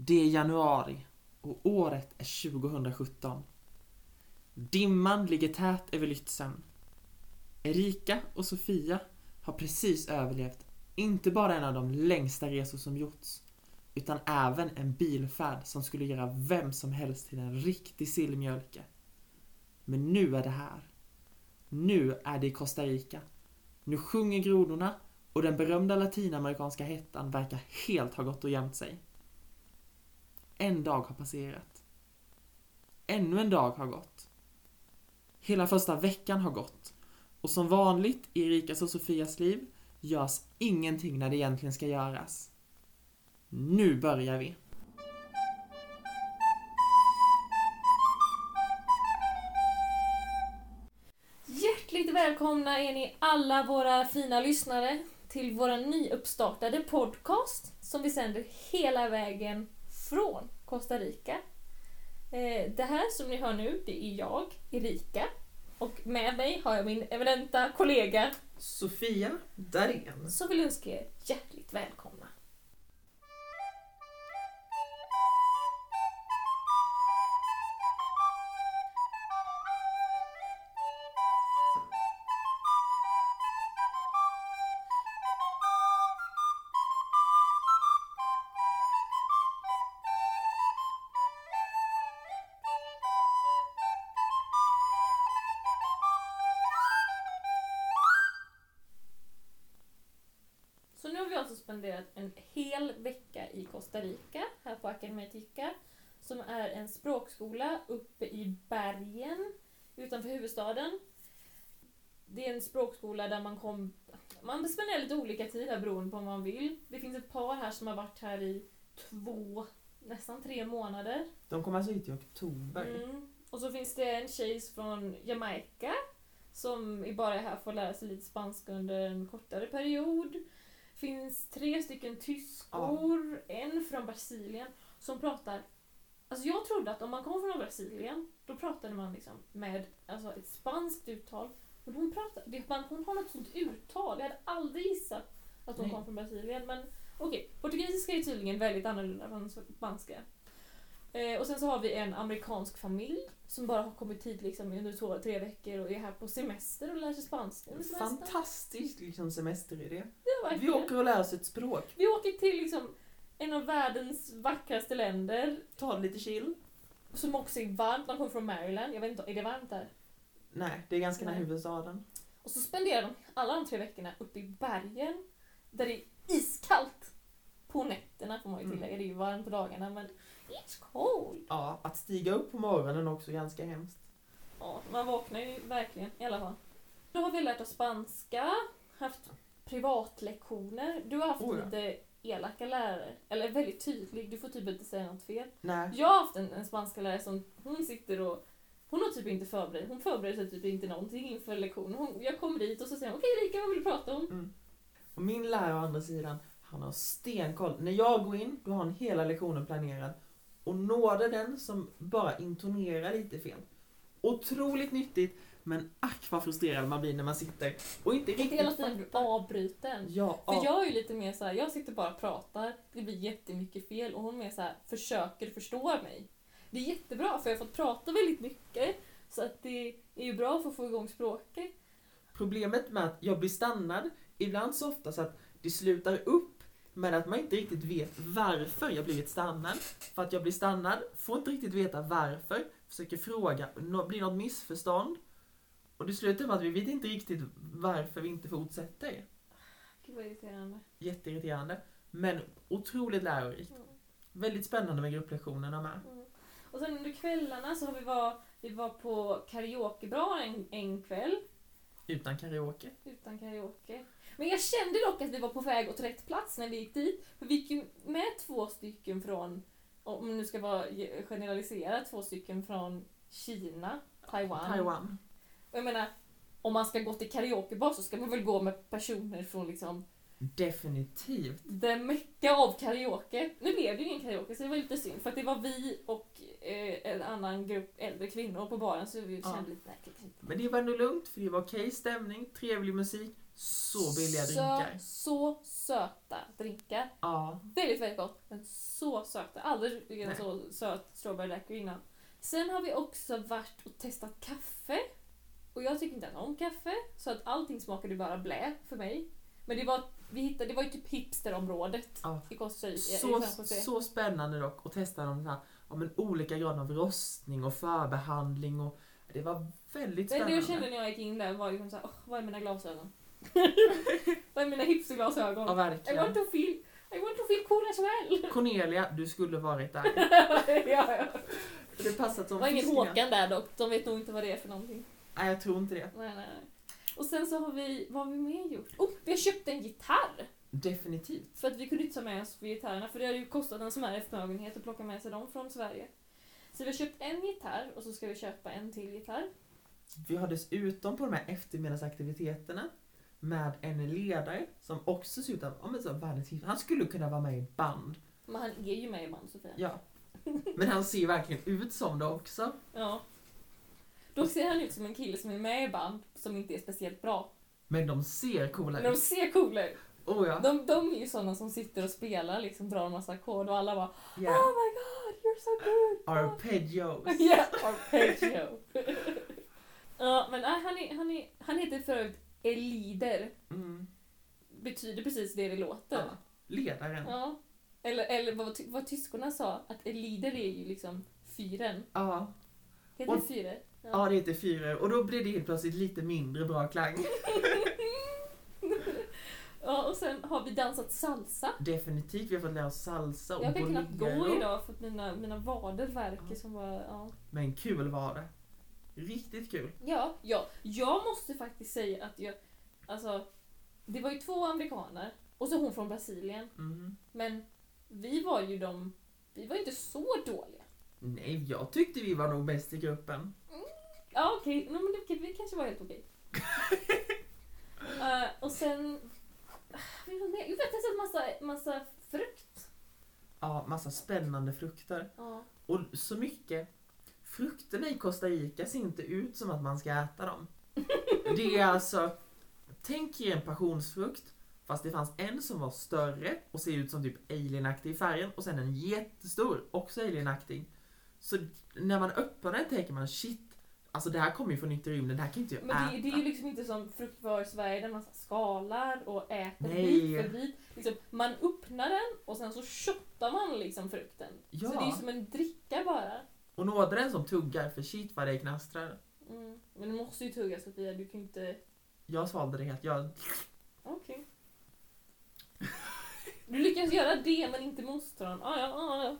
Det är januari och året är 2017. Dimman ligger tät över Lützen. Erika och Sofia har precis överlevt inte bara en av de längsta resor som gjorts, utan även en bilfärd som skulle göra vem som helst till en riktig sillmjölke. Men nu är det här. Nu är det i Costa Rica. Nu sjunger grodorna och den berömda latinamerikanska hettan verkar helt ha gått och gömt sig. En dag har passerat. Ännu en dag har gått. Hela första veckan har gått. Och som vanligt i Erikas och Sofias liv görs ingenting när det egentligen ska göras. Nu börjar vi! Hjärtligt välkomna är ni alla våra fina lyssnare till vår nyuppstartade podcast som vi sänder hela vägen från Costa Rica. Eh, Det här som ni hör nu, det är jag, Erika. Och med mig har jag min eminenta kollega Sofia Darén. som vill önska er hjärtligt välkomna. Spenderat en hel vecka i Costa Rica, här på Academitica, som är en språkskola uppe i bergen utanför huvudstaden. Det är en språkskola där man kom... Man spenderar lite olika tid här beroende på vad man vill. Det finns ett par här som har varit här i två, nästan tre månader. De kommer alltså hit i oktober. Mm. Och så finns det en tjej från Jamaica som är bara är här för att lära sig lite spanska under en kortare period. Finns tre stycken tyskor, en från Brasilien som pratar... Alltså jag trodde att om man kom från Brasilien då pratade man liksom med alltså ett spanskt uttal. Men hon, pratar, det, man, hon har något sånt uttal. Jag hade aldrig gissat att hon Nej. kom från Brasilien. Men okej, portugisiska är tydligen väldigt annorlunda från spanska. Eh, och sen så har vi en amerikansk familj som bara har kommit hit liksom under två, tre veckor och är här på semester och lär sig spanska. Fantastisk liksom semesteridé. Ja, Vi åker och lär oss ett språk. Vi åker till liksom en av världens vackraste länder Ta lite chill. som också är varmt. Man kommer från Maryland. Jag vet inte, är det varmt där? Nej, det är ganska nära huvudstaden. Och så spenderar de alla de tre veckorna uppe i bergen där det är iskallt på nätterna får man ju Mm. tillägga. Det är ju varmt på dagarna men it's cold. Ja, att stiga upp på morgonen är också ganska hemskt. Ja, man vaknar ju verkligen i alla fall. Då har vi lärt oss spanska, haft privatlektioner. Du har haft Oh ja. lite elaka lärare. Eller väldigt tydlig, du får typ inte säga något fel. Nej. Jag har haft en, en spanska lärare som hon sitter och hon har typ inte förberett, hon förbereder sig typ inte någonting inför lektionen. Hon, jag kommer dit och så säger hon okej Erika vad vill du prata om? Mm. Och min lärare å andra sidan, han har stenkoll. När jag går in, då har han hela lektionen planerad. Och nådde den som bara intonerar lite fel. Otroligt nyttigt, men ack vad frustrerad man blir när man sitter och inte riktigt hela tiden avbruten. Ja, För ja. jag är ju lite mer så här, jag sitter bara och pratar, det blir jättemycket fel och hon mer så här, försöker förstå mig. Det är jättebra för jag har fått prata väldigt mycket så att det är ju bra för att få igång språket. Problemet med att jag blir stannad, ibland så ofta så att det slutar upp med att man inte riktigt vet varför jag blivit stannad. För att jag blir stannad, får inte riktigt veta varför, försöker fråga, blir något missförstånd. Och det slutar med att vi vet inte riktigt varför vi inte fortsätter. Gud vad irriterande. Jätteirriterande. Men otroligt lärorikt. Mm. Väldigt spännande med grupplektionerna med. Mm. Och sen under kvällarna så har vi var, vi var på karaokebar en, en kväll. Utan karaoke. Utan karaoke. Men jag kände dock att vi var på väg åt rätt plats när vi gick dit. För vi gick ju med två stycken från, om nu ska vara generalisera, två stycken från Kina, Taiwan. Taiwan. Och jag menar, om man ska gå till karaokebar så ska man väl gå med personer från liksom Definitivt. det mecka av karaoke. Nu blev det ju ingen karaoke så det var lite synd för att det var vi och eh, en annan grupp äldre kvinnor på baren så vi Ja. kände lite nej, kanske inte. Men det var ändå lugnt för det var okej stämning, trevlig musik. Så billiga så, drinkar. Så söta drinkar. Ja. Väldigt, väldigt gott. Men så söta. Aldrig druckit en så söt strawberry daiquiri innan. Sen har vi också varit och testat kaffe. Och jag tycker inte om kaffe. Så att allting smakade bara blä för mig. Men det var, vi hittade, det var ju typ hipsterområdet Ja. i Costa Så, så spännande dock att testa de här, men olika grader av rostning och förbehandling. Och, det var väldigt Det spännande. jag kände när jag gick in där var liksom såhär, oh, vad är mina glasögon? är mina hipsterglasögon? Ja, I verkligen. want to feel, I want to feel cool as well. Cornelia, du skulle varit där. ja, ja. Det passat Det som var ingen. Håkan där dock, de vet nog inte vad det är för någonting. Nej, jag tror inte det. Nej, nej, nej. Och sen så har vi, vad har vi mer gjort? Oh, vi har köpt en gitarr! Definitivt. För att vi kunde inte ta med oss gitarrerna, för det hade ju kostat en smärre förmögenhet att plocka med sig dem från Sverige. Så vi har köpt en gitarr och så ska vi köpa en till gitarr. Vi har dessutom på de här eftermiddagsaktiviteterna med en ledare som också ser ut att ja, så världens hit. Han skulle kunna vara med i ett band. Men han är ju med i band Sofia. Ja. Men han ser verkligen ut som det också. Ja. Då ser han ut som en kille som är med i band som inte är speciellt bra. Men de ser coola Men de ut. ser coola ut. Oh ja. De, de är ju sådana som sitter och spelar, liksom drar en massa ackord och alla bara Yeah. Oh my god, you're so good! Arpeggios. Yeah, arpeggio. ja, men nej, han, är, han, är, han heter för övrigt Elider. Mm. Betyder precis det det låter. Ja. Ledaren. Ja. Ja. Eller, eller vad, vad tyskorna sa, att Elider är ju liksom fyren. Ja. Heter Och- det fyrer? Ja. det heter fyror. Och då blir det helt plötsligt lite mindre bra klang. ja, och sen har vi dansat salsa. Definitivt. Vi har fått lära oss salsa och Jag kan knappt bolero. gå idag för att mina, mina vader värker som var... Ja. Men kul var det. Riktigt kul. Ja, ja, jag måste faktiskt säga att jag... Alltså, det var ju två amerikaner och så hon från Brasilien. Mm. Men vi var ju de... Vi var ju inte så dåliga. Nej, jag tyckte vi var nog bäst i gruppen. Ja, okej. Okay. men det, vi kanske var helt okej. Eh, och sen... Jag vet jag inte, massa, massa frukt. Ja, massa spännande frukter. Ja. Och så mycket. Frukterna i Costa Rica ser inte ut som att man ska äta dem. Det är alltså, tänk er en passionsfrukt, fast det fanns en som var större och ser ut som typ alienaktig i färgen och sen en jättestor, också alienaktig. Så när man öppnar den tänker man shit, alltså det här kommer ju från yttre rymden, det här kan inte jag Men äta. det, det är ju liksom inte som fruktvaror i Sverige där man skalar och äter Nej. bit för bit. Liksom, man öppnar den och sen så shottar man liksom frukten. Ja. Så det är ju som en dricka bara. Och nådde den som tuggar, för shit vad det knastrar. Mm. Men du måste ju tugga Sofia, du kan ju inte... Jag svalde det helt, jag, Okej. Du lyckas göra det men inte med ostron. Ah, ja, ah, ja.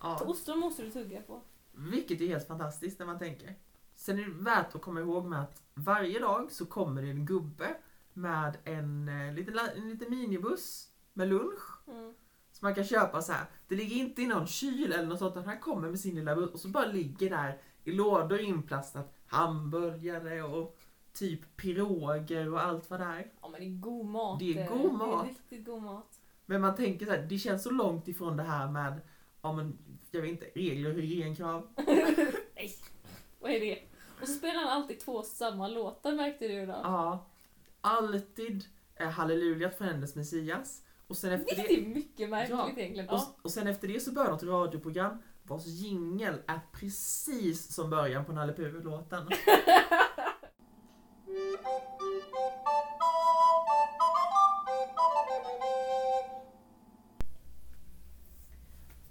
ja. Ostron måste du tugga på. Vilket är helt fantastiskt när man tänker. Sen är det värt att komma ihåg med att varje dag så kommer det en gubbe med en eh, liten, en liten minibuss med lunch. Mm. Så man kan köpa så här. Det ligger inte i någon kyl eller något sånt utan han kommer med sin lilla buss och så bara ligger där i lådor inplastat hamburgare och typ piroger och allt vad det är. Ja men det är god mat. Det är eh. god mat. Det är riktigt god mat. Men man tänker så här, det känns så långt ifrån det här med, ja men, jag vet inte, regler och hygienkrav. Nej, vad är det? Och så spelar han alltid två samma låtar märkte du då? Ja, alltid eh, halleluja från hennes Messias. Och sen efter Vilket det, är mycket märkligt Ja, egentligen. och, Ja. och sen efter det så börjar något radioprogram vars jingel är precis som början på Nalle Puh-låten.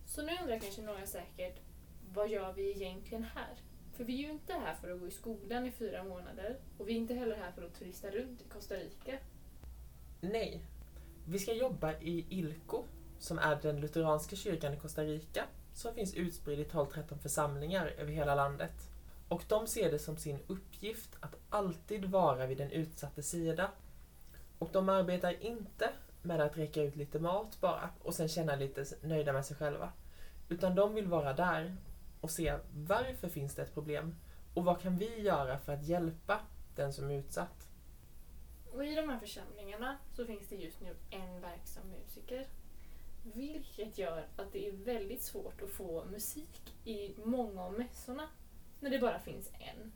Så nu undrar kanske några säkert, vad gör vi egentligen här? För vi är ju inte här för att gå i skolan i fyra månader och vi är inte heller här för att turista runt i Costa Rica. Nej, vi ska jobba i ILCO, som är den lutheranska kyrkan i Costa Rica, som finns utspridd i 12-13 församlingar över hela landet. Och de ser det som sin uppgift att alltid vara vid den utsatta sida. Och de arbetar inte med att räcka ut lite mat bara och sen känna lite nöjda med sig själva. Utan de vill vara där och se varför finns det ett problem och vad kan vi göra för att hjälpa den som är utsatt. Och i de här församlingarna så finns det just nu en verksam musiker. Vilket gör att det är väldigt svårt att få musik i många av mässorna när det bara finns en.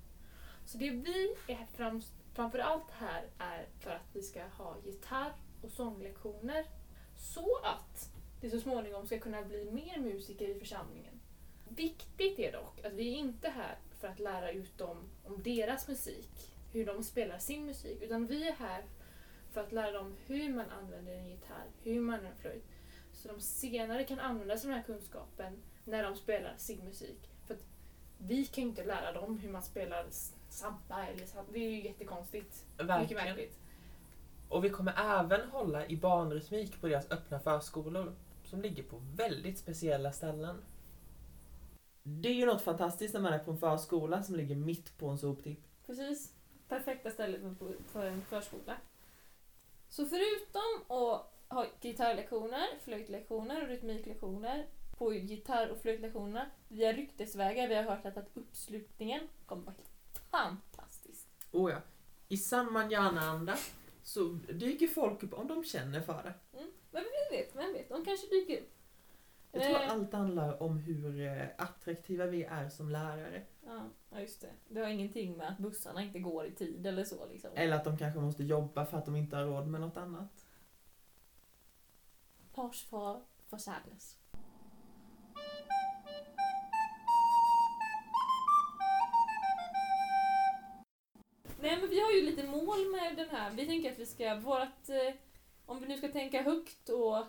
Så det vi är fram, Framförallt här är för att vi ska ha gitarr och sånglektioner så att det så småningom ska kunna bli mer musiker i församlingen. Viktigt är dock att vi är inte här för att lära ut dem om deras musik, hur de spelar sin musik, utan vi är här för att lära dem hur man använder en gitarr, hur man använder en flöjt, så de senare kan använda sig av den här kunskapen när de spelar sin musik. För att vi kan ju inte lära dem hur man spelar samba eller samba. Det är ju jättekonstigt. Mycket Verkligen. märkligt. Och vi kommer även hålla i barnrytmik på deras öppna förskolor som ligger på väldigt speciella ställen. Det är ju något fantastiskt när man är på en förskola som ligger mitt på en soptipp. Precis. Perfekta stället för- en förskola. Så förutom att ha gitarrlektioner, flöjtlektioner och rytmiklektioner på gitarr och flöjtlektionerna via ryktesvägar vi har hört att, att uppslutningen kommer vara fantastisk. Oh ja. I samma gärna så dyker folk upp om de känner för det. Mm. Men vem vet, vem vet, de kanske dyker upp. Jag tror Eh, allt handlar om hur eh, attraktiva vi är som lärare. Ja, just det. Det har ingenting med att bussarna inte går i tid eller så liksom. Eller att de kanske måste jobba för att de inte har råd med något annat. Pars for sadness. Nej men vi har ju lite mål med den här. Vi tänker att vi ska, vårat, eh, om vi nu ska tänka högt och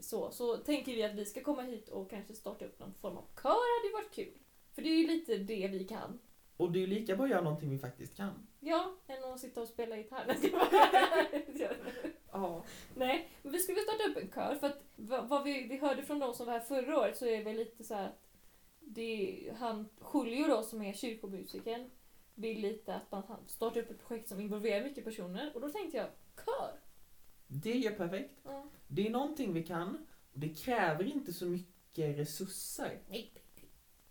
så, så tänker vi att vi ska komma hit och kanske starta upp någon form av kör hade ju varit kul. För det är ju lite det vi kan. Och det är ju lika bra att göra någonting vi faktiskt kan. Ja, än att sitta och spela gitarr. Ja. Nej, men vi skulle starta upp en kör för att vad, vi, vi hörde från de som var här förra året så är det lite så att det, han, Julio då som är kyrkomusikern vill lite att man startar upp ett projekt som involverar mycket personer och då tänkte jag kör! Det är ju perfekt. Ja. Det är någonting vi kan. och Det kräver inte så mycket resurser. Nej.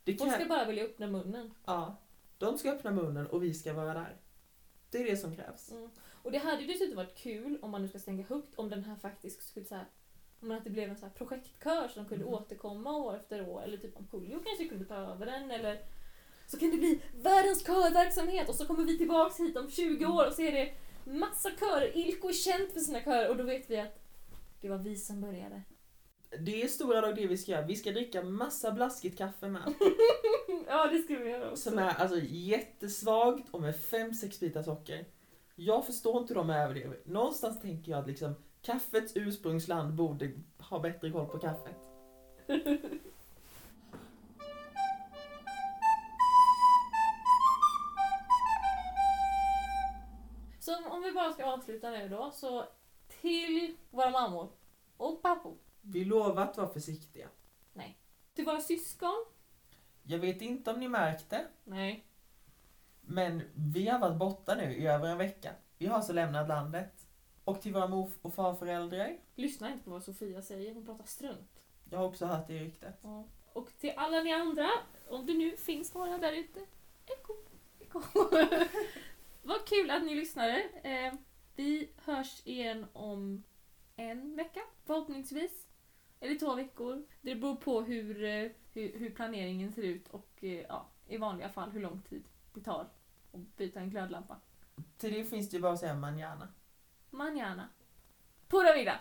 Det Folk ska bara vilja öppna munnen. ja. De ska öppna munnen och vi ska vara där. Det är det som krävs. Mm. Och det hade ju dessutom varit kul om man nu ska tänka högt om den här faktiskt skulle så här om att det blev en så här projektkör som kunde Mm. återkomma år efter år eller typ om Julio kanske kunde ta över den eller så kan det bli världens körverksamhet och så kommer vi tillbaks hit om 20 år och så är det massa körer. Ilko är känt för sina körer och då vet vi att det var vi som började. Det är stora drag det vi ska göra. Vi ska dricka massa blaskigt kaffe med. ja, det ska vi göra också. Som är alltså jättesvagt och med 5-6 bitar socker. Jag förstår inte hur de överlever. Någonstans tänker jag att liksom kaffets ursprungsland borde ha bättre koll på kaffet. om- vi bara ska avsluta nu då så till våra mammor och pappor, Vi lovar att vara försiktiga. till våra syskon. Jag vet inte om ni märkte, Nej. men vi har varit borta nu i över en vecka. Vi har alltså lämnat landet. Och till våra mor och farföräldrar. Lyssna inte på vad Sofia säger, hon pratar strunt. Jag har också hört det ryktet. Ja. Och till alla ni andra, om det nu finns några där ute, eko, eko. Vad kul att ni lyssnade. Eh, vi hörs igen om en vecka, förhoppningsvis. Eller två veckor. Det beror på hur, eh, hur, hur planeringen ser ut och eh, ja, i vanliga fall hur lång tid det tar att byta en glödlampa. Till det finns det ju bara att säga manjana. Manjana. Pura vida!